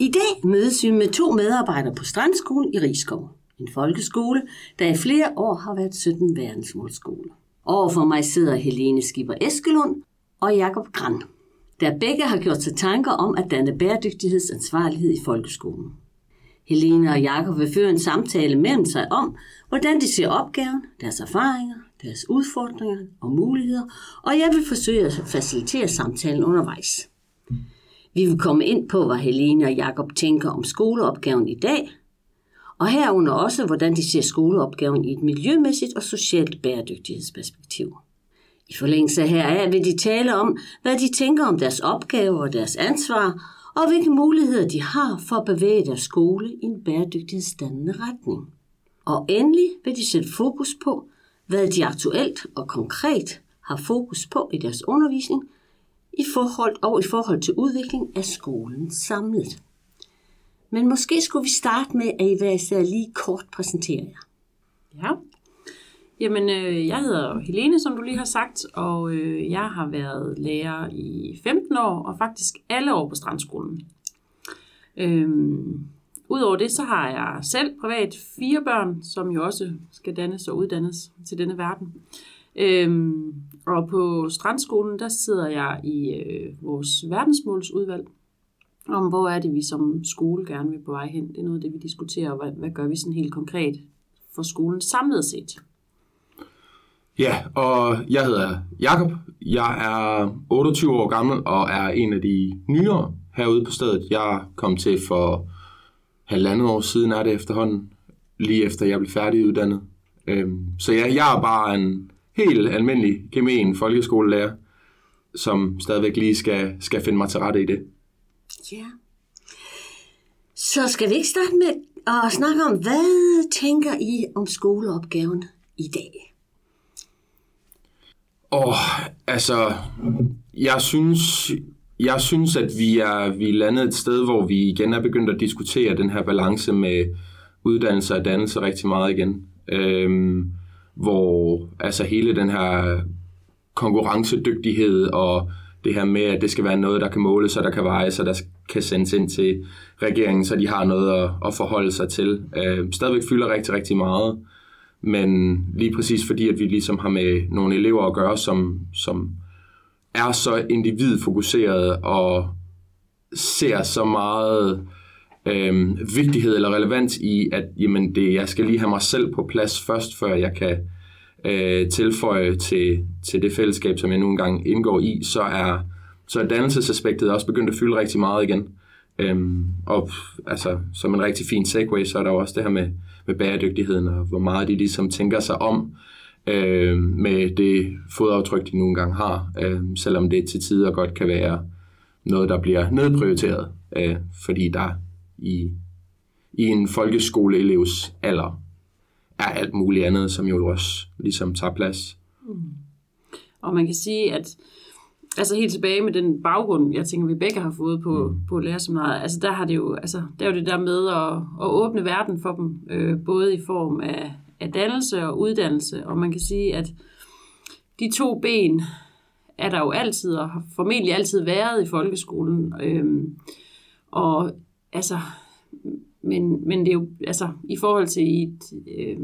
I dag mødes vi med to medarbejdere på Strandskolen i Rigskov. En folkeskole, der i flere år har været 17 verdensmålsskole. Overfor mig sidder Helene Skipper Eskelund og Jakob Gran, der begge har gjort sig tanker om at danne bæredygtighedsansvarlighed i folkeskolen. Helene og Jakob vil føre en samtale mellem sig om, hvordan de ser opgaven, deres erfaringer, deres udfordringer og muligheder, og jeg vil forsøge at facilitere samtalen undervejs. Vi vil komme ind på, hvad Helene og Jakob tænker om skoleopgaven i dag, og herunder også, hvordan de ser skoleopgaven i et miljømæssigt og socialt bæredygtighedsperspektiv. I forlængelse heraf vil de tale om, hvad de tænker om deres opgaver og deres ansvar, og hvilke muligheder de har for at bevæge deres skole i en bæredygtighedsdannende retning. Og endelig vil de sætte fokus på, hvad de aktuelt og konkret har fokus på i deres undervisning i forhold og i forhold til udvikling af skolen samlet. Men måske skulle vi starte med, at I hver især lige kort præsentere jer. Ja. Jamen, øh, jeg hedder Helene, som du lige har sagt, og øh, jeg har været lærer i 15 år, og faktisk alle år på Strandskolen. Øhm, Udover det, så har jeg selv privat fire børn, som jo også skal dannes og uddannes til denne verden. Øhm, og på Strandskolen, der sidder jeg i øh, vores verdensmålsudvalg, om hvor er det, vi som skole gerne vil på vej hen. Det er noget af det, vi diskuterer, og hvad, hvad gør vi sådan helt konkret for skolen samlet set. Ja, og jeg hedder Jakob. Jeg er 28 år gammel og er en af de nyere herude på stedet. Jeg kom til for halvandet år siden er det efterhånden, lige efter jeg blev færdiguddannet. Øhm, så ja, jeg er bare en helt almindelig gemen folkeskolelærer, som stadigvæk lige skal, skal finde mig til rette i det. Ja. Så skal vi ikke starte med at snakke om, hvad tænker I om skoleopgaven i dag? Åh, oh, altså, jeg synes, jeg synes, at vi er, vi er landet et sted, hvor vi igen er begyndt at diskutere den her balance med uddannelse og dannelse rigtig meget igen. Øhm, hvor altså hele den her konkurrencedygtighed og det her med, at det skal være noget, der kan måles og der kan vejes og der kan sendes ind til regeringen, så de har noget at, at forholde sig til. Øh, stadigvæk fylder rigtig, rigtig meget, men lige præcis fordi, at vi ligesom har med nogle elever at gøre, som, som er så individfokuseret og ser så meget øh, vigtighed eller relevans i, at jamen det, jeg skal lige have mig selv på plads først, før jeg kan øh, tilføje til, til det fællesskab, som jeg nu engang indgår i, så er, så er dannelsesaspektet også begyndt at fylde rigtig meget igen. Øhm, og altså, som en rigtig fin segue, så er der jo også det her med, med bæredygtigheden, og hvor meget de ligesom tænker sig om, øh, med det fodaftryk, de nogle gange har, øh, selvom det til tider godt kan være noget, der bliver nedprioriteret, øh, fordi der i, i en folkeskoleelevs alder er alt muligt andet, som jo også ligesom tager plads. Mm. Og man kan sige, at altså helt tilbage med den baggrund, jeg tænker, vi begge har fået på, mm. på at lære så meget, altså der har det jo, altså der er jo det der med at, at åbne verden for dem, øh, både i form af af dannelse og uddannelse, og man kan sige, at de to ben er der jo altid, og har formentlig altid været i folkeskolen. Øhm, og altså, men, men det er jo, altså, i forhold til et, øh,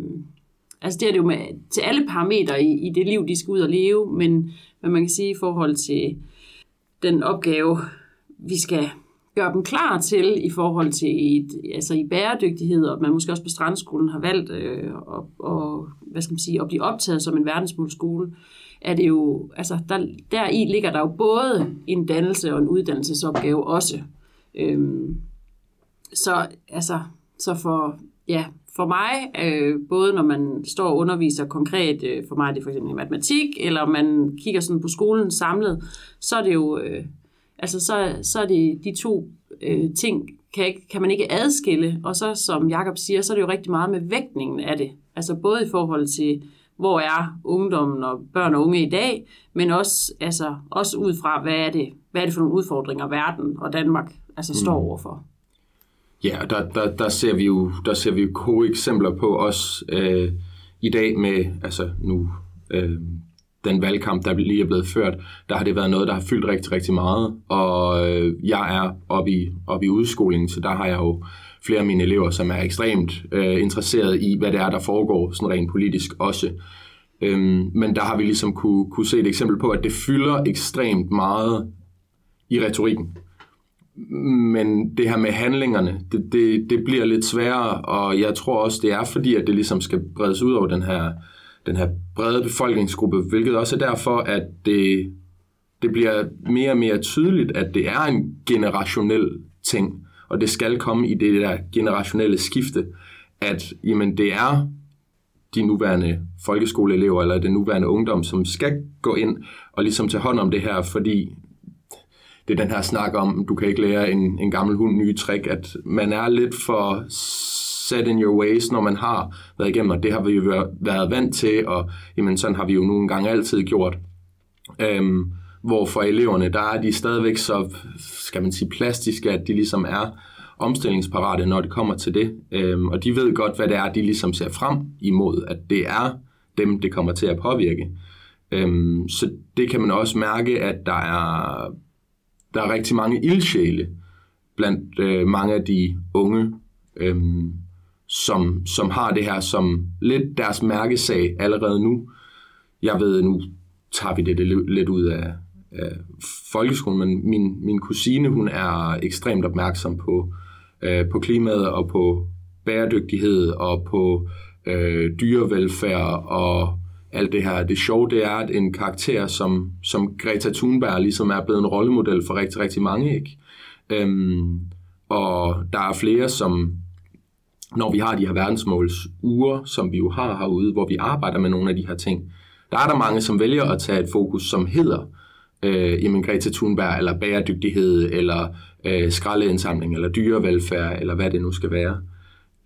altså det er det jo med, til alle parametre i, i det liv, de skal ud og leve, men, men man kan sige i forhold til den opgave, vi skal gøre dem klar til i forhold til et, altså i bæredygtighed, og man måske også på Strandskolen har valgt øh, at, og, hvad skal man sige, at blive optaget som en verdensmålskole, er det jo, altså der, der i ligger der jo både en dannelse og en uddannelsesopgave også. Øhm, så altså, så for, ja, for mig, øh, både når man står og underviser konkret, øh, for mig er det for eksempel i matematik, eller man kigger sådan på skolen samlet, så er det jo, øh, Altså så, så er det de to øh, ting, kan, ikke, kan man ikke adskille. Og så, som Jakob siger, så er det jo rigtig meget med vægtningen af det. Altså både i forhold til, hvor er ungdommen og børn og unge i dag, men også, altså, også ud fra, hvad er, det, hvad er det for nogle udfordringer, verden og Danmark altså, står mm. overfor. Ja, der, der, der, ser vi jo, der ser vi jo gode eksempler på os øh, i dag med, altså nu øh, den valgkamp, der lige er blevet ført, der har det været noget, der har fyldt rigtig, rigtig meget. Og øh, jeg er oppe i, oppe i udskolingen, så der har jeg jo flere af mine elever, som er ekstremt øh, interesseret i, hvad det er, der foregår sådan rent politisk også. Øhm, men der har vi ligesom kunne, kunne se et eksempel på, at det fylder ekstremt meget i retorikken. Men det her med handlingerne, det, det, det bliver lidt sværere, og jeg tror også, det er fordi, at det ligesom skal bredes ud over den her, den her brede befolkningsgruppe, hvilket også er derfor, at det, det bliver mere og mere tydeligt, at det er en generationel ting, og det skal komme i det der generationelle skifte, at jamen, det er de nuværende folkeskoleelever eller den nuværende ungdom, som skal gå ind og ligesom tage hånd om det her, fordi det er den her snak om, du kan ikke lære en, en gammel hund nye trick, at man er lidt for set in your ways, når man har været igennem, og det har vi jo været vant til, og jamen, sådan har vi jo nogle gange altid gjort. Øhm, hvor for eleverne, der er de stadigvæk så, skal man sige, plastiske, at de ligesom er omstillingsparate, når det kommer til det. Øhm, og de ved godt, hvad det er, de ligesom ser frem imod, at det er dem, det kommer til at påvirke. Øhm, så det kan man også mærke, at der er, der er rigtig mange ildsjæle blandt øh, mange af de unge, øh, som, som har det her som lidt deres mærkesag allerede nu. Jeg ved, nu tager vi det lidt ud af, af folkeskolen, men min, min kusine, hun er ekstremt opmærksom på øh, på klimaet og på bæredygtighed og på øh, dyrevelfærd og alt det her. Det sjove det er, at en karakter som, som Greta Thunberg ligesom er blevet en rollemodel for rigtig, rigtig mange. Ikke? Øhm, og der er flere, som når vi har de her verdensmålsuger, som vi jo har herude, hvor vi arbejder med nogle af de her ting, der er der mange, som vælger at tage et fokus, som hedder øh, jamen Greta Thunberg, eller bæredygtighed, eller øh, skraldeindsamling, eller dyrevelfærd, eller hvad det nu skal være.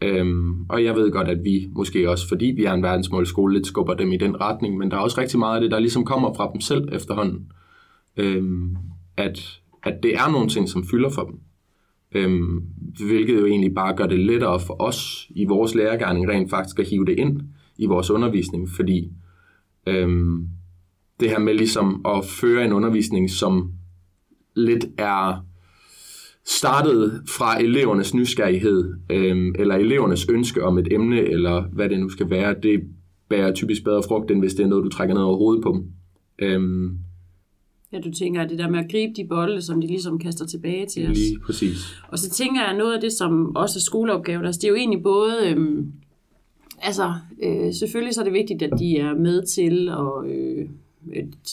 Øhm, og jeg ved godt, at vi måske også, fordi vi er en verdensmålskole, lidt skubber dem i den retning, men der er også rigtig meget af det, der ligesom kommer fra dem selv efterhånden. Øhm, at, at det er nogle ting, som fylder for dem. Øhm, hvilket jo egentlig bare gør det lettere for os i vores lærergærning rent faktisk at hive det ind i vores undervisning, fordi øhm, det her med ligesom at føre en undervisning, som lidt er startet fra elevernes nysgerrighed, øhm, eller elevernes ønske om et emne, eller hvad det nu skal være, det bærer typisk bedre frugt, end hvis det er noget, du trækker ned over hovedet på dem. Øhm, Ja, du tænker, at det der med at gribe de bolde, som de ligesom kaster tilbage til os. Lige præcis. Og så tænker jeg, at noget af det, som også er skoleopgave, altså det er jo egentlig både, øhm, altså øh, selvfølgelig så er det vigtigt, at de er med til at øh,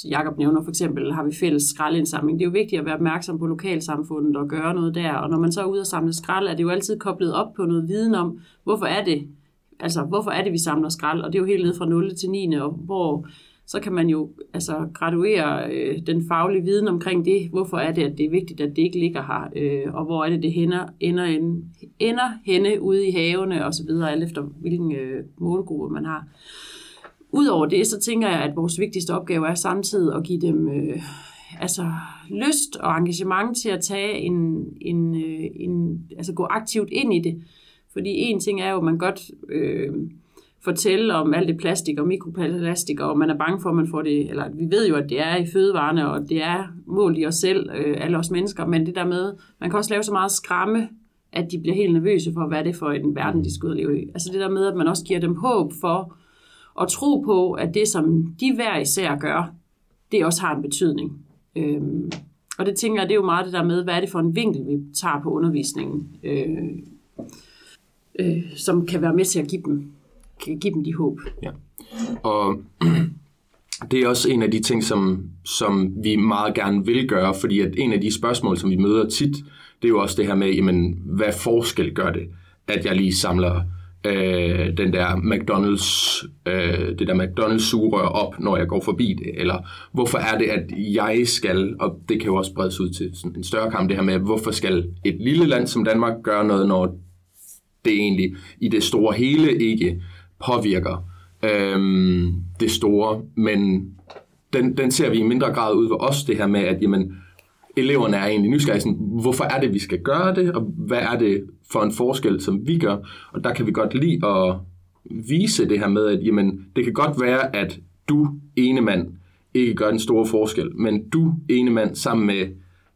Jakob nævner for eksempel, har vi fælles skraldindsamling. Det er jo vigtigt at være opmærksom på lokalsamfundet og gøre noget der. Og når man så er ude og samle skrald, er det jo altid koblet op på noget viden om, hvorfor er det, altså hvorfor er det, vi samler skrald? Og det er jo helt ned fra 0 til 9, og hvor så kan man jo altså, graduere øh, den faglige viden omkring det. Hvorfor er det, at det er vigtigt, at det ikke ligger her? Øh, og hvor er det, det hænder, ender, ender, ender henne ude i havene osv., alt efter hvilken øh, målgruppe man har. Udover det, så tænker jeg, at vores vigtigste opgave er samtidig at give dem øh, altså lyst og engagement til at tage en, en, øh, en, altså gå aktivt ind i det. Fordi en ting er jo, at man godt øh, fortælle om alt det plastik og mikroplastik, og man er bange for, at man får det, eller vi ved jo, at det er i fødevarene, og det er målt i os selv, øh, alle os mennesker, men det der med, man kan også lave så meget skræmme, at de bliver helt nervøse for, hvad er det for en verden, de skal ud leve i. Altså det der med, at man også giver dem håb for, og tro på, at det, som de hver især gør, det også har en betydning. Øhm, og det tænker jeg, det er jo meget det der med, hvad er det for en vinkel, vi tager på undervisningen, øh, øh, som kan være med til at give dem, give dem de håb. Ja. Og det er også en af de ting, som, som vi meget gerne vil gøre, fordi at en af de spørgsmål, som vi møder tit, det er jo også det her med, jamen, hvad forskel gør det, at jeg lige samler øh, den der McDonald's, øh, det der McDonald's sugerør op, når jeg går forbi det, eller hvorfor er det, at jeg skal, og det kan jo også bredes ud til sådan en større kamp, det her med, hvorfor skal et lille land som Danmark gøre noget, når det egentlig i det store hele ikke påvirker øh, det store, men den, den ser vi i mindre grad ud ved os, det her med, at jamen, eleverne er egentlig nysgerrige, sådan, hvorfor er det, vi skal gøre det, og hvad er det for en forskel, som vi gør. Og der kan vi godt lide at vise det her med, at jamen, det kan godt være, at du, ene mand, ikke gør den store forskel, men du, ene mand, sammen med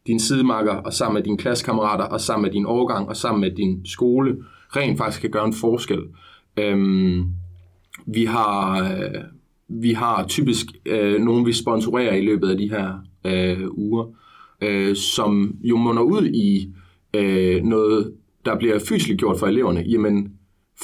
din sidemarker, og sammen med dine klassekammerater, og sammen med din årgang, og sammen med din skole, rent faktisk kan gøre en forskel. Øhm, vi har, øh, vi har typisk øh, nogen, vi sponsorerer i løbet af de her øh, uger, øh, som jo munder ud i øh, noget, der bliver fysisk gjort for eleverne. Jamen,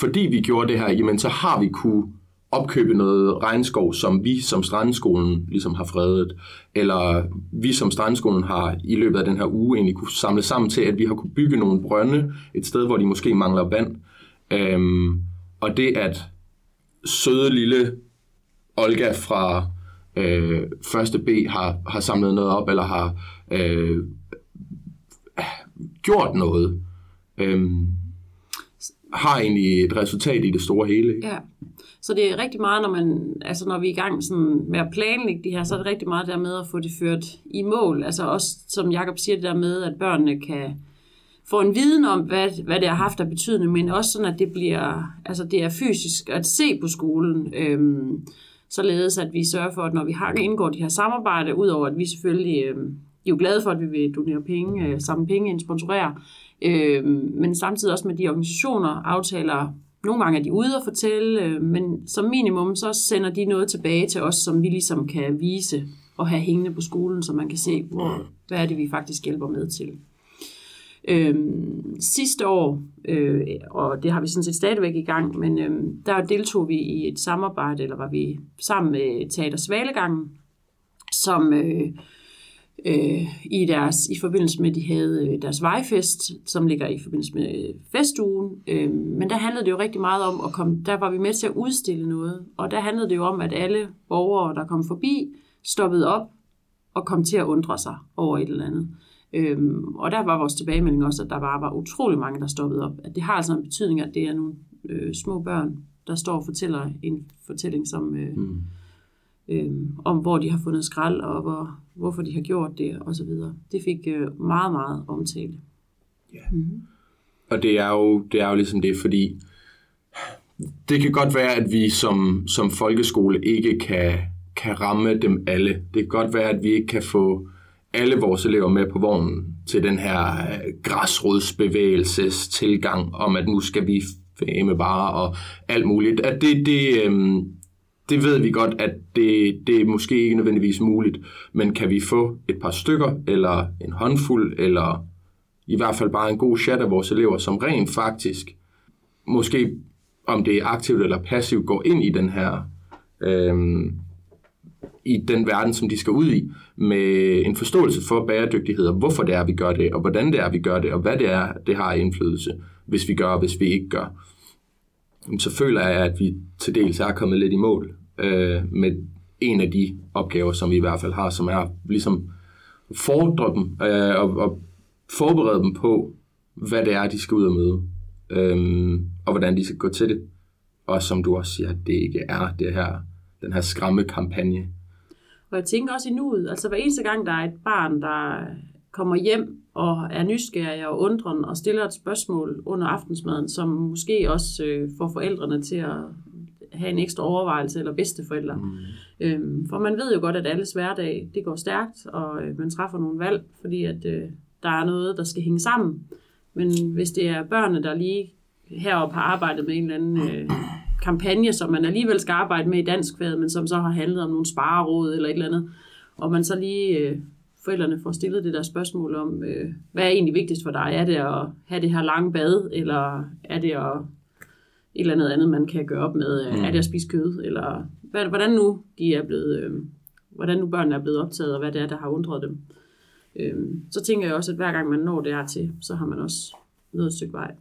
fordi vi gjorde det her, jamen, så har vi kunne opkøbe noget regnskov, som vi som strandskolen ligesom har fredet, eller vi som strandskolen har i løbet af den her uge egentlig kunne samle sammen til, at vi har kunne bygge nogle brønde et sted, hvor de måske mangler vand. Øhm, og det at søde lille Olga fra øh, første B har, har samlet noget op, eller har øh, gjort noget, øhm, har egentlig et resultat i det store hele. Ja. Så det er rigtig meget, når, man, altså når vi er i gang sådan med at planlægge de her, så er det rigtig meget der med at få det ført i mål. Altså også, som Jakob siger, det der med, at børnene kan få en viden om, hvad, hvad det har haft af betydning, men også sådan, at det bliver, altså det er fysisk at se på skolen, øhm, således at vi sørger for, at når vi har indgået de her samarbejde, udover at vi selvfølgelig øhm, er jo glade for, at vi vil donere penge, øh, samle penge ind, sponsorere, øhm, men samtidig også med de organisationer, aftaler, nogle gange er de ude og fortælle, øh, men som minimum så sender de noget tilbage til os, som vi ligesom kan vise og have hængende på skolen, så man kan se, hvor, hvad er det, vi faktisk hjælper med til. Øhm, sidste år, øh, og det har vi sådan set stadigvæk i gang, men øh, der deltog vi i et samarbejde, eller var vi sammen med Teater Svalegangen, som øh, øh, i, deres, i forbindelse med, at de havde øh, deres vejfest, som ligger i forbindelse med øh, festugen. Øh, men der handlede det jo rigtig meget om at komme, der var vi med til at udstille noget, og der handlede det jo om, at alle borgere, der kom forbi, stoppede op og kom til at undre sig over et eller andet. Øhm, og der var vores tilbagemelding også, at der bare var utrolig mange, der stoppede op. At det har altså en betydning, at det er nogle øh, små børn, der står og fortæller en fortælling som, øh, mm øh, om, hvor de har fundet skrald, og hvor, hvorfor de har gjort det, og så videre. Det fik øh, meget, meget omtale. Ja. Mm-hmm. Og det er, jo, det er jo ligesom det, fordi det kan godt være, at vi som, som folkeskole ikke kan, kan ramme dem alle. Det kan godt være, at vi ikke kan få alle vores elever med på vognen til den her øh, græsrodsbevægelses tilgang om, at nu skal vi fame bare og alt muligt. At det, det, øhm, det ved vi godt, at det, det er måske ikke nødvendigvis muligt, men kan vi få et par stykker, eller en håndfuld, eller i hvert fald bare en god chat af vores elever, som rent faktisk, måske om det er aktivt eller passivt, går ind i den her øhm, i den verden, som de skal ud i, med en forståelse for bæredygtighed, og hvorfor det er, vi gør det, og hvordan det er, vi gør det, og hvad det er, det har indflydelse, hvis vi gør, og hvis vi ikke gør. Så føler jeg, at vi til dels er kommet lidt i mål øh, med en af de opgaver, som vi i hvert fald har, som er ligesom fordre dem øh, og, og forberede dem på, hvad det er, de skal ud og møde, øh, og hvordan de skal gå til det. Og som du også siger, at det ikke er det her, den her skræmmekampagne, og jeg tænker også i nuet, altså hver eneste gang, der er et barn, der kommer hjem og er nysgerrig og undren og stiller et spørgsmål under aftensmaden, som måske også øh, får forældrene til at have en ekstra overvejelse, eller bedsteforældre. Mm. Øhm, for man ved jo godt, at alles hverdag, det går stærkt, og øh, man træffer nogle valg, fordi at øh, der er noget, der skal hænge sammen. Men hvis det er børnene, der lige heroppe har arbejdet med en eller anden øh, kampagne, som man alligevel skal arbejde med i dansk fag, men som så har handlet om nogle spareråd eller et eller andet, og man så lige øh, forældrene får stillet det der spørgsmål om, øh, hvad er egentlig vigtigst for dig? Er det at have det her lange bad, eller er det at et eller andet andet, man kan gøre op med? Mm. Er det at spise kød? Eller hvad, hvordan nu de er blevet, øh, hvordan nu børnene er blevet optaget, og hvad det er, der har undret dem. Øh, så tænker jeg også, at hver gang man når det her til, så har man også nået et stykke vej.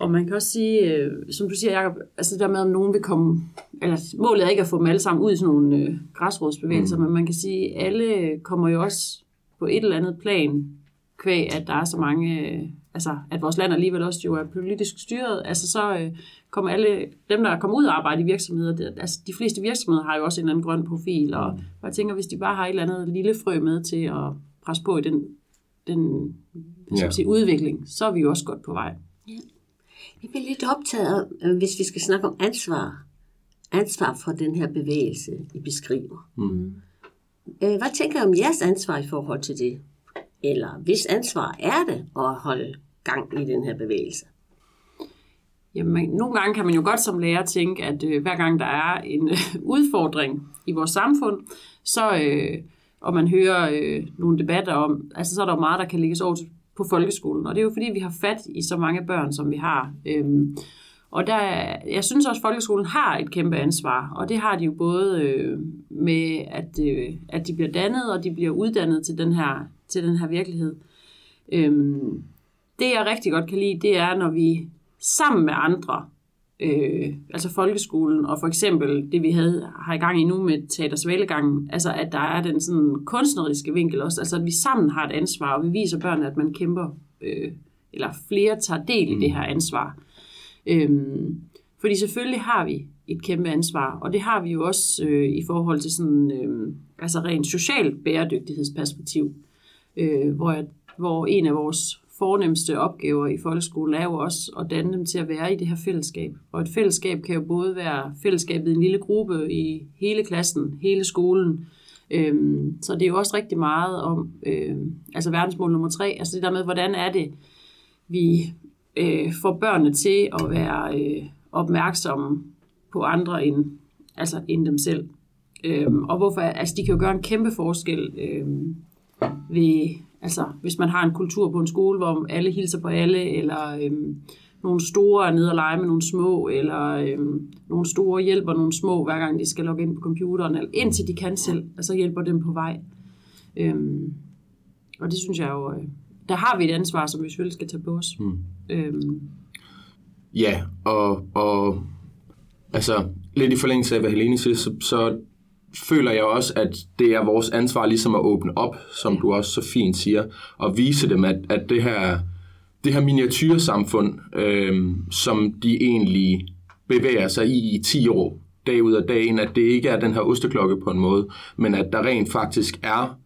Og man kan også sige, øh, som du siger, Jacob, altså det der med, om nogen vil komme, eller målet er ikke at få dem alle sammen ud i sådan nogle øh, græsrådsbevægelser, mm. men man kan sige, at alle kommer jo også på et eller andet plan, kvæg, at der er så mange, øh, altså at vores land alligevel også jo er politisk styret, altså så øh, kommer alle dem, der kommer ud og arbejder i virksomheder, det, altså de fleste virksomheder har jo også en eller anden grøn profil, og, og jeg tænker, hvis de bare har et eller andet lille frø med til at presse på i den, den ja. sige, udvikling, så er vi jo også godt på vej. Ja. Jeg bliver lidt optaget øh, hvis vi skal snakke om ansvar. ansvar for den her bevægelse, I beskriver. Mm. Hvad tænker I om jeres ansvar i forhold til det? Eller hvis ansvar er det at holde gang i den her bevægelse? Jamen, nogle gange kan man jo godt som lærer tænke, at øh, hver gang der er en øh, udfordring i vores samfund, så, øh, og man hører øh, nogle debatter om, altså så er der jo meget, der kan lægges over til, på folkeskolen. Og det er jo fordi, vi har fat i så mange børn, som vi har. Øhm, og der, jeg synes også, at folkeskolen har et kæmpe ansvar, og det har de jo både øh, med, at, øh, at de bliver dannet, og de bliver uddannet til den her, til den her virkelighed. Øhm, det, jeg rigtig godt kan lide, det er, når vi sammen med andre, øh, altså folkeskolen, og for eksempel det, vi havde, har i gang i nu med Teater Svalegangen, altså at der er den sådan kunstneriske vinkel også, altså at vi sammen har et ansvar, og vi viser børnene, at man kæmper, øh, eller flere tager del i det her ansvar. Øhm, fordi selvfølgelig har vi et kæmpe ansvar, og det har vi jo også øh, i forhold til sådan, øh, altså rent socialt bæredygtighedsperspektiv, øh, hvor, jeg, hvor en af vores fornemmeste opgaver i folkeskolen er jo også at danne dem til at være i det her fællesskab. Og et fællesskab kan jo både være fællesskabet i en lille gruppe, i hele klassen, hele skolen. Øhm, så det er jo også rigtig meget om, øhm, altså verdensmål nummer tre, altså det der med, hvordan er det, vi øh, får børnene til at være øh, opmærksomme på andre end, altså end dem selv. Øhm, og hvorfor, altså de kan jo gøre en kæmpe forskel øhm, ved, altså hvis man har en kultur på en skole, hvor alle hilser på alle, eller øh, nogle store er nede og lege med nogle små, eller øh, nogle store hjælper nogle små, hver gang de skal logge ind på computeren, eller indtil de kan selv, og så hjælper dem på vej. Øh, og det synes jeg jo, øh, der har vi et ansvar, som vi selvfølgelig skal tage på os. Mm. Øhm. Ja, og, og altså lidt i forlængelse af, hvad Helene siger, så, så føler jeg også, at det er vores ansvar ligesom at åbne op, som du også så fint siger, og vise dem, at, at det her, det her miniatyrsamfund, øh, som de egentlig bevæger sig i i 10 år, dag ud af dagen, at det ikke er den her osteklokke på en måde, men at der rent faktisk er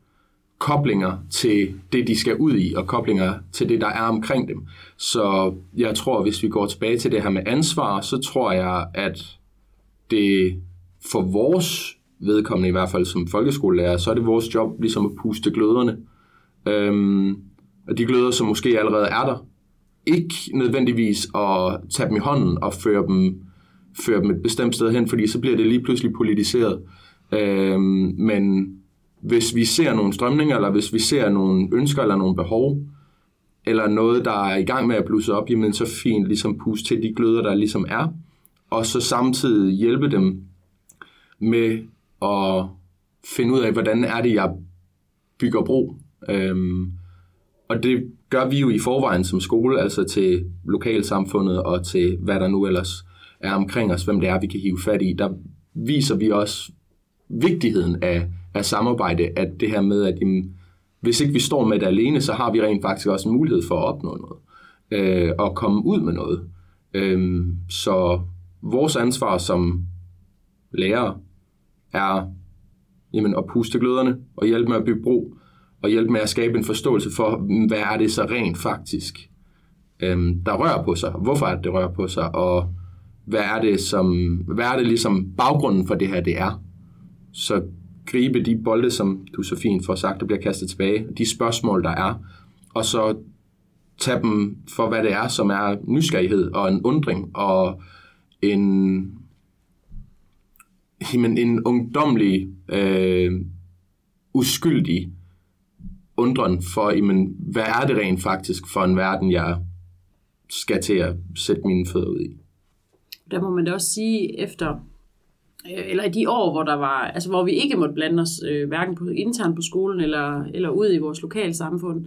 koblinger til det, de skal ud i, og koblinger til det, der er omkring dem. Så jeg tror, hvis vi går tilbage til det her med ansvar, så tror jeg, at det for vores vedkommende, i hvert fald som folkeskolelærer, så er det vores job ligesom at puste gløderne. Øhm, og de gløder, som måske allerede er der, ikke nødvendigvis at tage dem i hånden og føre dem, føre dem et bestemt sted hen, fordi så bliver det lige pludselig politiseret. Øhm, men hvis vi ser nogle strømninger, eller hvis vi ser nogle ønsker eller nogle behov, eller noget, der er i gang med at blusse op, jamen så fint ligesom puste til de gløder, der ligesom er, og så samtidig hjælpe dem med at finde ud af, hvordan er det, jeg bygger bro. Øhm, og det gør vi jo i forvejen som skole, altså til lokalsamfundet og til hvad der nu ellers er omkring os, hvem det er, vi kan hive fat i. Der viser vi også vigtigheden af af samarbejde, at det her med, at jamen, hvis ikke vi står med det alene, så har vi rent faktisk også en mulighed for at opnå noget, øh, og komme ud med noget. Øh, så vores ansvar som lærere er jamen, at puste gløderne og hjælpe med at bygge bro, og hjælpe med at skabe en forståelse for, hvad er det så rent faktisk, øhm, der rører på sig, hvorfor er det, det rører på sig, og hvad er det, som, hvad er det ligesom baggrunden for det her, det er. Så gribe de bolde, som du så fint får sagt, der bliver kastet tilbage, de spørgsmål, der er, og så tage dem for, hvad det er, som er nysgerrighed og en undring og en, jamen, en ungdomlig, øh, uskyldig undren for, jamen, hvad er det rent faktisk for en verden, jeg skal til at sætte mine fødder ud i. Der må man da også sige, efter øh, eller i de år, hvor der var, altså hvor vi ikke måtte blande os, øh, hverken på, internt på skolen eller, eller ud i vores lokale samfund,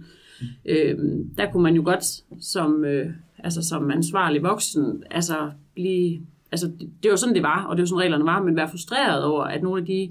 øh, der kunne man jo godt som, øh, altså som ansvarlig voksen, altså blive, altså det, det var sådan det var, og det var sådan reglerne var, men være frustreret over, at nogle af de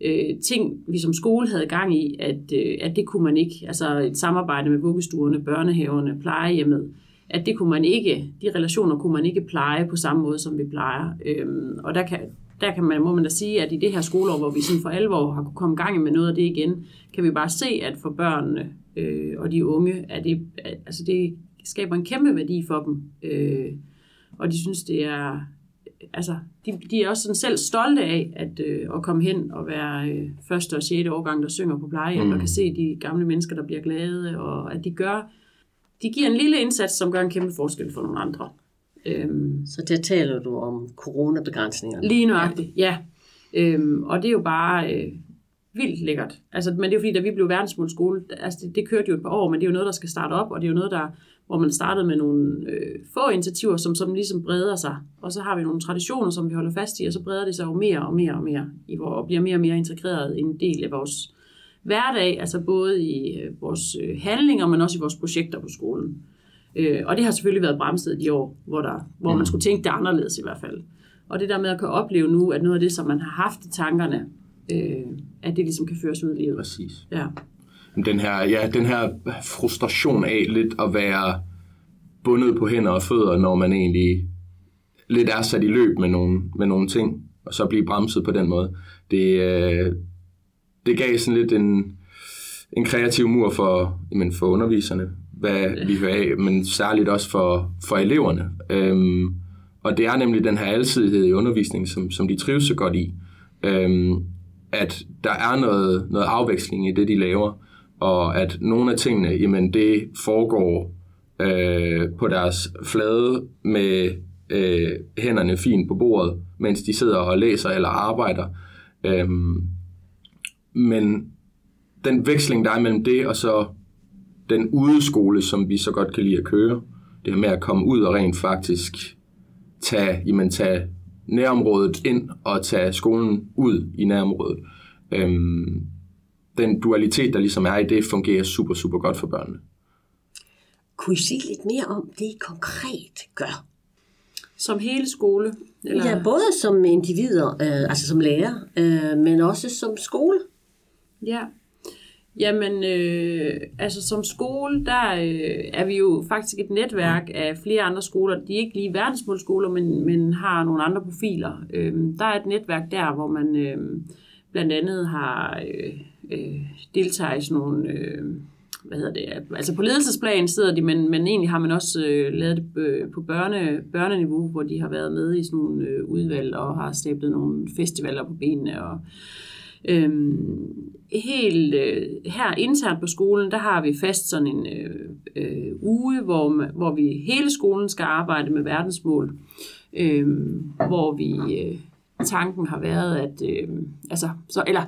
øh, ting, vi som skole havde gang i, at, øh, at det kunne man ikke, altså et samarbejde med vuggestuerne, børnehaverne, plejehjemmet, at det kunne man ikke, de relationer kunne man ikke pleje på samme måde, som vi plejer. Øhm, og der kan, der kan man, må man da sige, at i det her skoleår, hvor vi sådan for alvor har kunne komme i gang med noget af det igen, kan vi bare se, at for børnene øh, og de unge, at det, altså det skaber en kæmpe værdi for dem. Øh, og de synes, det er altså, de, de er også sådan selv stolte af at, øh, at komme hen og være øh, første og sjette årgang, der synger på plejehjem, mm. og kan se de gamle mennesker, der bliver glade, og at de gør, de giver en lille indsats, som gør en kæmpe forskel for nogle andre. Øhm, Så der taler du om coronabegrænsninger. Lige nøjagtigt, ja. ja. Øhm, og det er jo bare øh, vildt lækkert. Altså, men det er jo fordi, da vi blev verdensmålskole, altså det, det kørte jo et par år, men det er jo noget, der skal starte op, og det er jo noget, der, hvor man startede med nogle øh, få initiativer, som, som ligesom breder sig. Og så har vi nogle traditioner, som vi holder fast i, og så breder det sig jo mere og mere og mere, i, og bliver mere og mere integreret en del af vores hverdag, altså både i øh, vores øh, handlinger, men også i vores projekter på skolen. Øh, og det har selvfølgelig været bremset de år, hvor, der, hvor man mm. skulle tænke det anderledes i hvert fald. Og det der med at kunne opleve nu, at noget af det, som man har haft i tankerne, øh, at det ligesom kan føres ud i livet. Præcis. Ja. Den her, ja, den her frustration af lidt at være bundet på hænder og fødder, når man egentlig lidt er sat i løb med nogle, med nogle ting, og så blive bremset på den måde. Det, øh, det gav sådan lidt en, en kreativ mur for, jamen for underviserne, hvad vi hører af, men særligt også for, for eleverne. Øhm, og det er nemlig den her alsidighed i undervisningen, som, som de trives så godt i. Øhm, at der er noget, noget afveksling i det, de laver, og at nogle af tingene, jamen det foregår øh, på deres flade med øh, hænderne fint på bordet, mens de sidder og læser eller arbejder. Øhm, men den veksling, der er mellem det og så den udeskole, som vi så godt kan lide at køre, det her med at komme ud og rent faktisk tage, jamen, tage nærområdet ind og tage skolen ud i nærområdet. Øhm, den dualitet, der ligesom er i det, fungerer super, super godt for børnene. Kunne I sige lidt mere om det, I konkret gør? Som hele skole? Eller? Ja, både som individer, øh, altså som lærer, øh, men også som skole. Ja, Jamen, øh, altså som skole, der øh, er vi jo faktisk et netværk af flere andre skoler. De er ikke lige verdensmålskoler, men, men har nogle andre profiler. Øh, der er et netværk der, hvor man øh, blandt andet har øh, øh, deltager i sådan nogle... Øh, hvad hedder det, altså på ledelsesplan sidder de, men, men egentlig har man også øh, lavet det øh, på børne, børneniveau, hvor de har været med i sådan nogle øh, udvalg og har stablet nogle festivaler på benene og Øhm, helt øh, her internt på skolen, der har vi fast sådan en øh, øh, uge, hvor, hvor vi hele skolen skal arbejde med verdensmål, øh, hvor vi øh, tanken har været at øh, altså så eller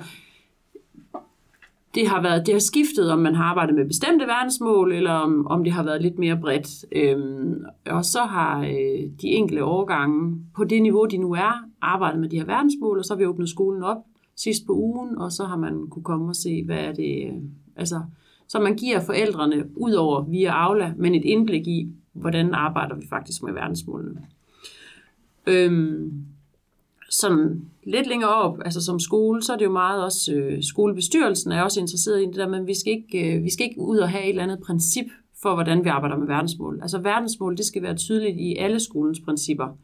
det har været det har skiftet om man har arbejdet med bestemte verdensmål eller om, om det har været lidt mere bredt. Øhm, og så har øh, de enkelte årgange på det niveau de nu er arbejdet med de her verdensmål og så har vi åbnet skolen op sidst på ugen, og så har man kunne komme og se, hvad er det, øh, altså, så man giver forældrene, ud over via Aula, men et indblik i, hvordan arbejder vi faktisk med verdensmålene. Øhm, sådan lidt længere op, altså som skole, så er det jo meget også, øh, skolebestyrelsen er også interesseret i det der, men vi skal, ikke, øh, vi skal ikke ud og have et eller andet princip for, hvordan vi arbejder med verdensmål. Altså verdensmål, det skal være tydeligt i alle skolens principper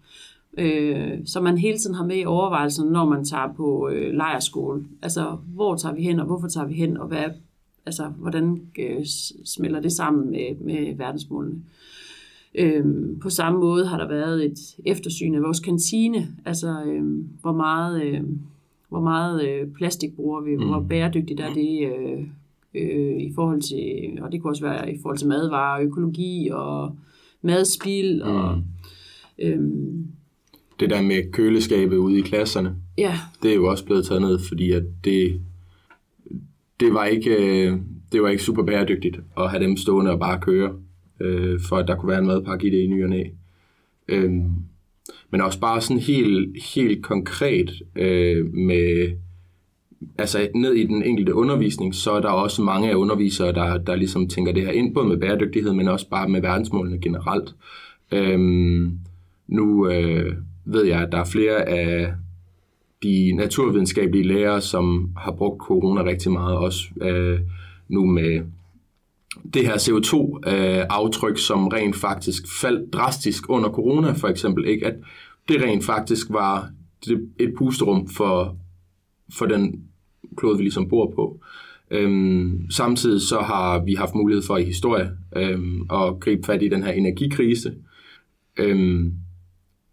øh, som man hele tiden har med i overvejelsen, når man tager på øh, lejerskole. Altså, hvor tager vi hen, og hvorfor tager vi hen, og hvad, altså, hvordan øh, smelter det sammen med, med verdensmålene. Øh, på samme måde har der været et eftersyn af vores kantine, altså øh, hvor meget, øh, hvor meget øh, plastik bruger vi, mm. hvor bæredygtigt er det øh, øh, i forhold til, og det kunne også være i forhold til madvarer, økologi og madspil og mm. øh, det der med køleskabet ude i klasserne, ja. det er jo også blevet taget ned, fordi at det, det, var ikke, øh, det var ikke super bæredygtigt at have dem stående og bare køre, øh, for at der kunne være en madpakke i det i ny og næ. Øh, men også bare sådan helt, helt konkret øh, med, altså ned i den enkelte undervisning, så er der også mange af undervisere, der, der ligesom tænker det her ind, både med bæredygtighed, men også bare med verdensmålene generelt. Øh, nu, øh, ved jeg, at der er flere af de naturvidenskabelige lærere, som har brugt corona rigtig meget, også øh, nu med det her CO2-aftryk, øh, som rent faktisk faldt drastisk under corona, for eksempel, ikke? at det rent faktisk var et pusterum for, for den klode, vi ligesom bor på. Øhm, samtidig så har vi haft mulighed for i historie øhm, at gribe fat i den her energikrise. Øhm,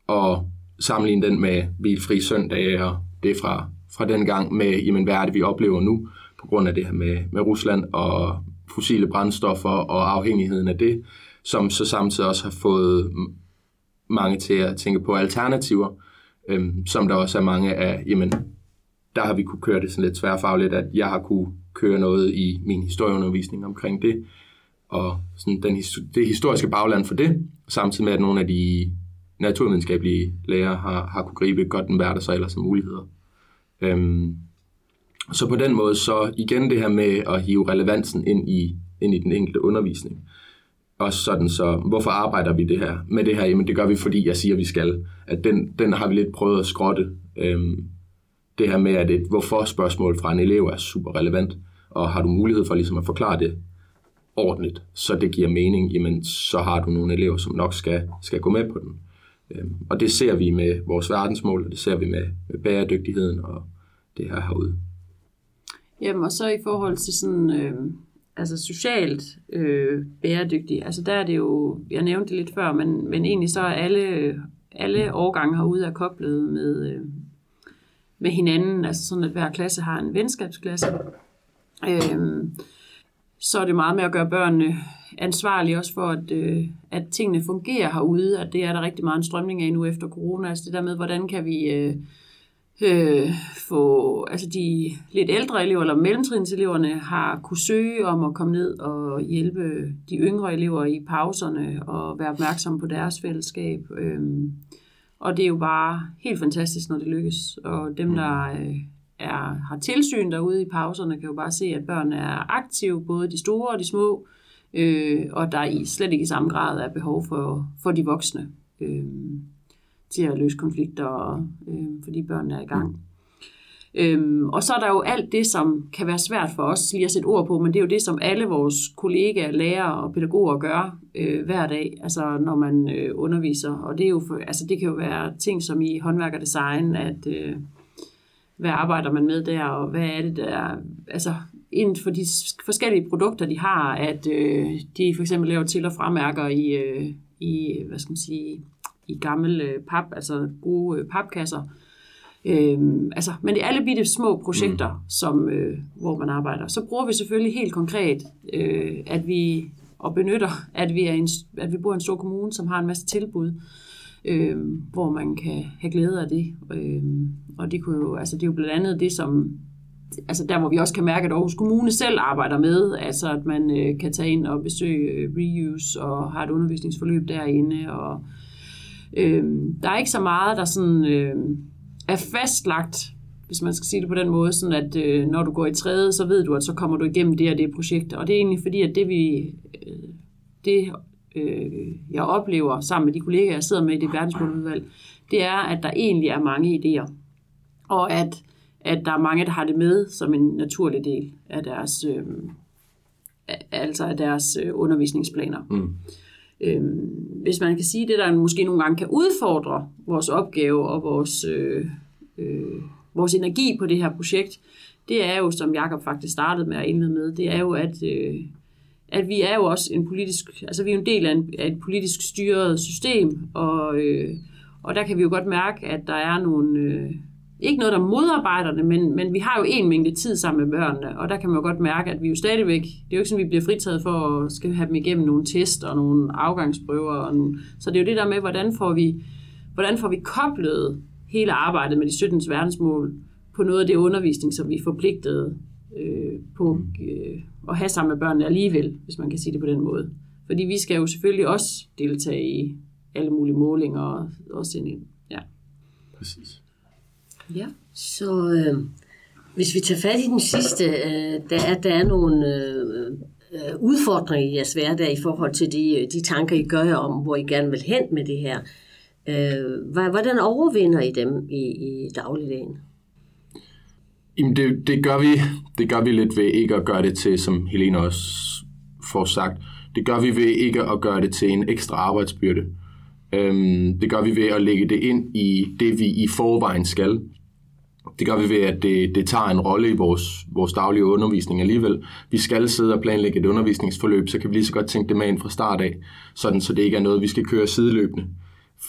og sammenligne den med bilfri søndag, og det fra, fra den gang med, jamen, hvad er det, vi oplever nu, på grund af det her med, med Rusland og fossile brændstoffer og afhængigheden af det, som så samtidig også har fået mange til at tænke på alternativer, øhm, som der også er mange af, jamen, der har vi kunne køre det sådan lidt tværfagligt, at jeg har kunne køre noget i min historieundervisning omkring det, og sådan den, det historiske bagland for det, samtidig med, at nogle af de naturvidenskabelige lærer har, har kunne gribe godt den hvad der så ellers som muligheder. Øhm, så på den måde, så igen det her med at hive relevansen ind i, ind i den enkelte undervisning. Også sådan så, hvorfor arbejder vi det her med det her? Jamen det gør vi, fordi jeg siger, vi skal. At den, den har vi lidt prøvet at skrotte. Øhm, det her med, at et hvorfor-spørgsmål fra en elev er super relevant, og har du mulighed for ligesom at forklare det ordentligt, så det giver mening, jamen så har du nogle elever, som nok skal, skal gå med på den. Øhm, og det ser vi med vores verdensmål, og det ser vi med, med bæredygtigheden og det her herude. Jamen, og så i forhold til sådan, øh, altså socialt øh, bæredygtig, altså der er det jo, jeg nævnte det lidt før, men, men egentlig så er alle, alle årgange herude er koblet med, øh, med hinanden, altså sådan at hver klasse har en venskabsklasse. Øh, så er det meget med at gøre børnene ansvarlige også for, at, øh, at tingene fungerer herude, at det er der rigtig meget en strømning af nu efter corona, altså det der med, hvordan kan vi øh, øh, få, altså de lidt ældre elever, eller mellemtrinseleverne, har kunne søge om at komme ned og hjælpe de yngre elever i pauserne, og være opmærksomme på deres fællesskab. Øh, og det er jo bare helt fantastisk, når det lykkes. Og dem, der øh, er, har tilsyn derude i pauserne, kan jo bare se, at børn er aktive, både de store og de små, øh, og der i slet ikke i samme grad er behov for, for de voksne øh, til at løse konflikter, øh, fordi børnene er i gang. Øhm, og så er der jo alt det, som kan være svært for os lige at sætte ord på, men det er jo det, som alle vores kollegaer, lærere og pædagoger gør øh, hver dag, altså når man øh, underviser. Og det, er jo for, altså det kan jo være ting som i håndværk og design, at øh, hvad arbejder man med der, og hvad er det der, altså inden for de forskellige produkter, de har, at øh, de for eksempel laver til- og fremærker i, øh, i, hvad skal man sige, i gamle øh, pap, altså gode øh, papkasser. Øhm, altså, men det er alle bitte små projekter, mm. som, øh, hvor man arbejder. Så bruger vi selvfølgelig helt konkret, øh, at vi og benytter, at vi, er en, at vi bor i en stor kommune, som har en masse tilbud, øh, hvor man kan have glæde af det. Øh, og det, kunne jo, altså, det er jo blandt andet det, som altså der hvor vi også kan mærke, at Aarhus Kommune selv arbejder med, altså at man øh, kan tage ind og besøge øh, reuse og har et undervisningsforløb derinde. Og, øh, der er ikke så meget, der sådan, øh, er fastlagt, hvis man skal sige det på den måde, sådan at øh, når du går i tredje, så ved du, at så kommer du igennem det og det projekt. Og det er egentlig fordi, at det vi, øh, det øh, jeg oplever sammen med de kollegaer, jeg sidder med i det verdensmåludvalg, det er, at der egentlig er mange idéer. Og at at der er mange, der har det med som en naturlig del af deres, øh, altså af deres øh, undervisningsplaner. Mm. Øhm, hvis man kan sige det, der måske nogle gange kan udfordre vores opgave og vores, øh, øh, vores energi på det her projekt, det er jo, som Jakob faktisk startede med at indlede med, det er jo, at, øh, at vi er jo også en politisk, altså vi er en del af, en, af et politisk styret system, og, øh, og der kan vi jo godt mærke, at der er nogle, øh, ikke noget, der modarbejder det, men, men vi har jo en mængde tid sammen med børnene, og der kan man jo godt mærke, at vi jo stadigvæk, det er jo ikke sådan, at vi bliver fritaget for at skal have dem igennem nogle test og nogle afgangsprøver. Og nogle, så det er jo det der med, hvordan får vi, hvordan får vi koblet hele arbejdet med de 17. verdensmål på noget af det undervisning, som vi er forpligtet øh, på øh, at have sammen med børnene alligevel, hvis man kan sige det på den måde. Fordi vi skal jo selvfølgelig også deltage i alle mulige målinger og, og sende ind. Ja. Præcis. Ja. Så øh, hvis vi tager fat i den sidste, øh, der, er, der er nogle øh, øh udfordringer i jeres hverdag i forhold til de, øh, de tanker, I gør om, hvor I gerne vil hen med det her. Øh, hvordan overvinder I dem i, i dagligdagen? Jamen det, det, gør vi, det gør vi lidt ved ikke at gøre det til, som Helene også får sagt, det gør vi ved ikke at gøre det til en ekstra arbejdsbyrde. Øhm, det gør vi ved at lægge det ind i det, vi i forvejen skal. Det gør vi ved, at det, det tager en rolle i vores, vores daglige undervisning alligevel. Vi skal sidde og planlægge et undervisningsforløb, så kan vi lige så godt tænke det med ind fra start af, sådan så det ikke er noget, vi skal køre sideløbende.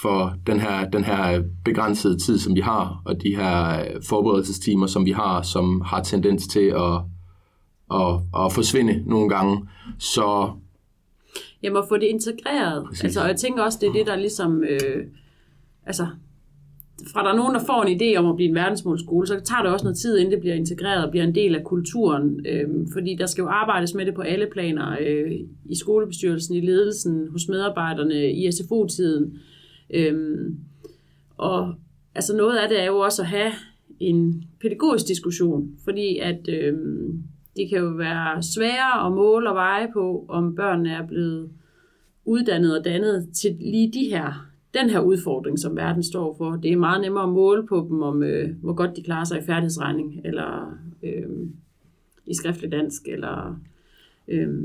for den her, den her begrænsede tid, som vi har, og de her øh, forberedelsestimer, som vi har, som har tendens til at, at, at forsvinde nogle gange. Så Jamen at få det integreret. Præcis. Altså, og jeg tænker også, det er det, der ligesom... Øh, altså, fra der er nogen, der får en idé om at blive en verdensmålsskole, så tager det også noget tid, inden det bliver integreret og bliver en del af kulturen. Øh, fordi der skal jo arbejdes med det på alle planer. Øh, I skolebestyrelsen, i ledelsen, hos medarbejderne, i SFO-tiden. Øh, og altså noget af det er jo også at have en pædagogisk diskussion, fordi at øh, det kan jo være sværere at måle og veje på, om børnene er blevet uddannet og dannet til lige de her, den her udfordring, som verden står for. Det er meget nemmere at måle på dem, om øh, hvor godt de klarer sig i færdighedsregning, eller øh, i skriftlig dansk, eller øh,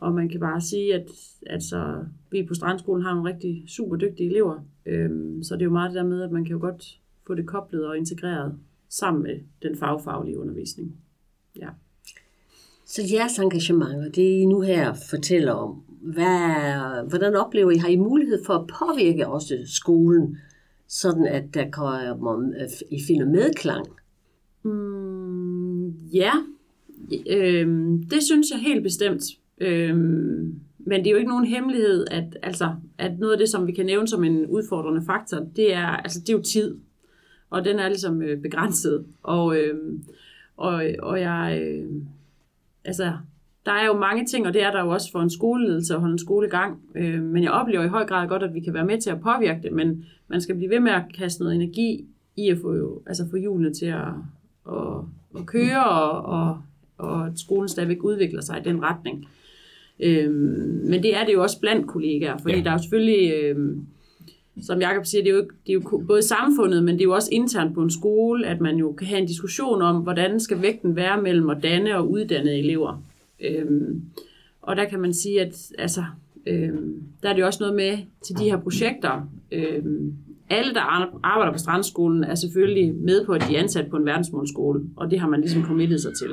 og man kan bare sige, at altså, vi på Strandskolen har nogle rigtig super dygtige elever, øh, så det er jo meget det der med, at man kan jo godt få det koblet og integreret sammen med den fagfaglige undervisning. Ja. Så jeres engagementer, det I nu her fortæller om, hvad, hvordan oplever I, har I mulighed for at påvirke også skolen, sådan at der kommer, øh, I finder medklang? Mm, ja, øhm, det synes jeg helt bestemt. Øhm, men det er jo ikke nogen hemmelighed, at, altså, at noget af det, som vi kan nævne som en udfordrende faktor, det er, altså, det er jo tid. Og den er ligesom øh, begrænset. Og, øh, og, og jeg... Øh, altså, der er jo mange ting, og det er der jo også for en skoleledelse at holde en skole i gang. Øh, men jeg oplever i høj grad godt, at vi kan være med til at påvirke det, men man skal blive ved med at kaste noget energi i at få, jo, altså få hjulene til at, at, at køre, og, og, og at skolen stadigvæk udvikler sig i den retning. Øh, men det er det jo også blandt kollegaer, fordi ja. der er jo selvfølgelig... Øh, som Jacob siger, det er, jo, det er jo både samfundet, men det er jo også internt på en skole, at man jo kan have en diskussion om, hvordan skal vægten være mellem at danne og uddanne elever. Øhm, og der kan man sige, at altså, øhm, der er det jo også noget med til de her projekter. Øhm, alle, der arbejder på Strandskolen, er selvfølgelig med på, at de er ansat på en verdensmålskole, og det har man ligesom committet sig til.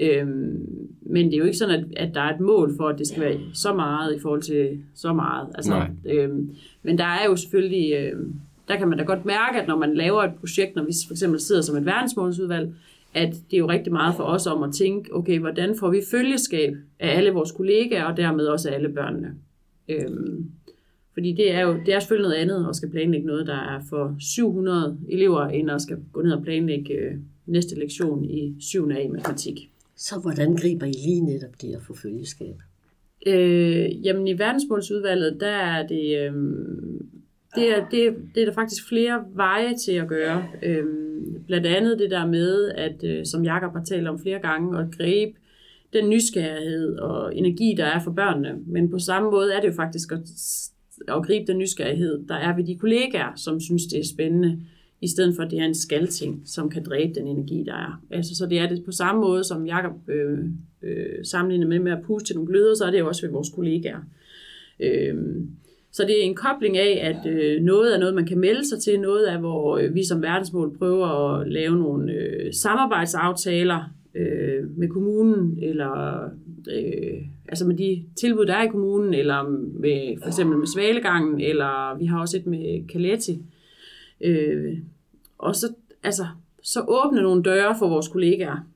Øhm, men det er jo ikke sådan, at, at der er et mål for, at det skal være så meget i forhold til så meget. Altså, øhm, men der er jo selvfølgelig, øhm, der kan man da godt mærke, at når man laver et projekt, når vi for eksempel sidder som et verdensmålsudvalg, at det er jo rigtig meget for os om at tænke, okay, hvordan får vi følgeskab af alle vores kollegaer, og dermed også af alle børnene. Øhm, fordi det er jo det er selvfølgelig noget andet at skal planlægge noget, der er for 700 elever, end at skal gå ned og planlægge øh, næste lektion i 7. A i matematik. Så hvordan griber I lige netop det at få følgeskab? Øh, jamen i verdensmålsudvalget, der er det, øh, det, er, det, det er der faktisk flere veje til at gøre. Øh, blandt andet det der med, at øh, som Jakob har talt om flere gange, at gribe den nysgerrighed og energi, der er for børnene. Men på samme måde er det jo faktisk at, at gribe den nysgerrighed, der er ved de kollegaer, som synes, det er spændende i stedet for at det er en skalting, som kan dræbe den energi, der er. Altså, så det er det på samme måde, som Jacob øh, øh, sammenligner med med at puste til nogle gløder, så er det jo også ved vores kollegaer. Øh, så det er en kobling af, at øh, noget er noget, man kan melde sig til, noget er, hvor øh, vi som verdensmål prøver at lave nogle øh, samarbejdsaftaler øh, med kommunen, eller øh, altså med de tilbud, der er i kommunen, eller med, for eksempel med Svalegangen, eller vi har også et med Kaletti, Øh, Øh, og så, altså, så åbne nogle døre for vores kollegaer,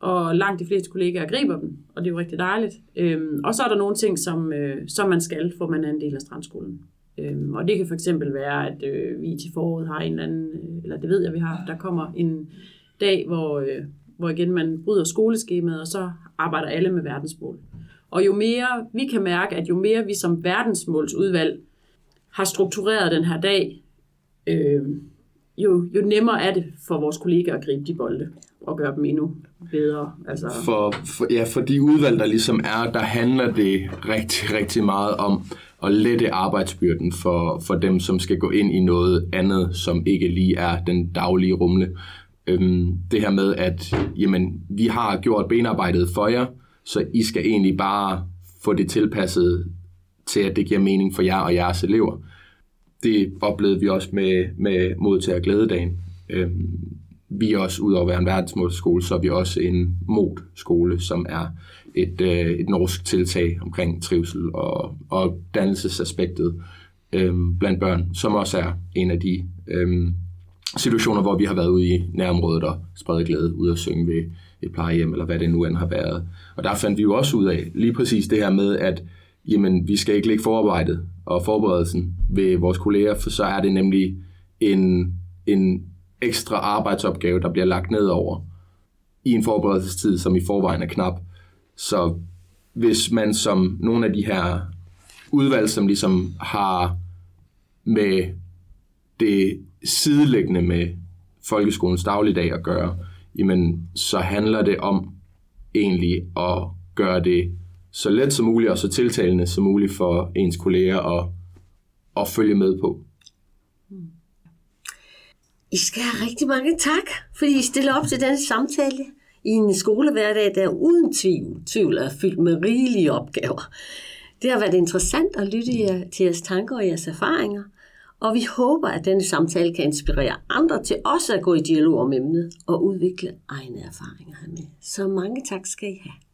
og langt de fleste kollegaer griber dem, og det er jo rigtig dejligt. Øhm, og så er der nogle ting, som, øh, som man skal, for man er en del af strandskolen. Øhm, og det kan for eksempel være, at øh, vi til foråret har en eller anden, øh, eller det ved jeg, vi har, der kommer en dag, hvor, øh, hvor igen man bryder skoleskemaet, og så arbejder alle med verdensmål. Og jo mere vi kan mærke, at jo mere vi som verdensmålsudvalg har struktureret den her dag, øh, jo, jo nemmere er det for vores kollegaer at gribe de bolde og gøre dem endnu bedre. Altså... For, for, ja, for de udvalg, der ligesom er, der handler det rigtig, rigtig meget om at lette arbejdsbyrden for, for dem, som skal gå ind i noget andet, som ikke lige er den daglige rumle. Øhm, det her med, at jamen, vi har gjort benarbejdet for jer, så I skal egentlig bare få det tilpasset til, at det giver mening for jer og jeres elever det oplevede vi også med, med modtager glædedagen. Øhm, vi er også, udover at være en verdensmålskole, så er vi også en modskole, som er et, øh, et norsk tiltag omkring trivsel og, og dannelsesaspektet. øhm, blandt børn, som også er en af de øhm, situationer, hvor vi har været ude i nærområdet og spredt glæde ud og synge ved et plejehjem, eller hvad det nu end har været. Og der fandt vi jo også ud af lige præcis det her med, at jamen, vi skal ikke lægge forarbejdet og forberedelsen ved vores kolleger, for så er det nemlig en, en ekstra arbejdsopgave, der bliver lagt ned over i en forberedelsestid, som i forvejen er knap. Så hvis man som nogle af de her udvalg, som ligesom har med det sideliggende med folkeskolens dagligdag at gøre, jamen så handler det om egentlig at gøre det så let som muligt og så tiltalende som muligt for ens kolleger at, at følge med på. I skal have rigtig mange tak, fordi I stiller op til denne samtale i en skolehverdag, der uden tvivl, tvivl er fyldt med rigelige opgaver. Det har været interessant at lytte til jeres tanker og jeres erfaringer, og vi håber, at denne samtale kan inspirere andre til også at gå i dialog om emnet og udvikle egne erfaringer hermed. Så mange tak skal I have.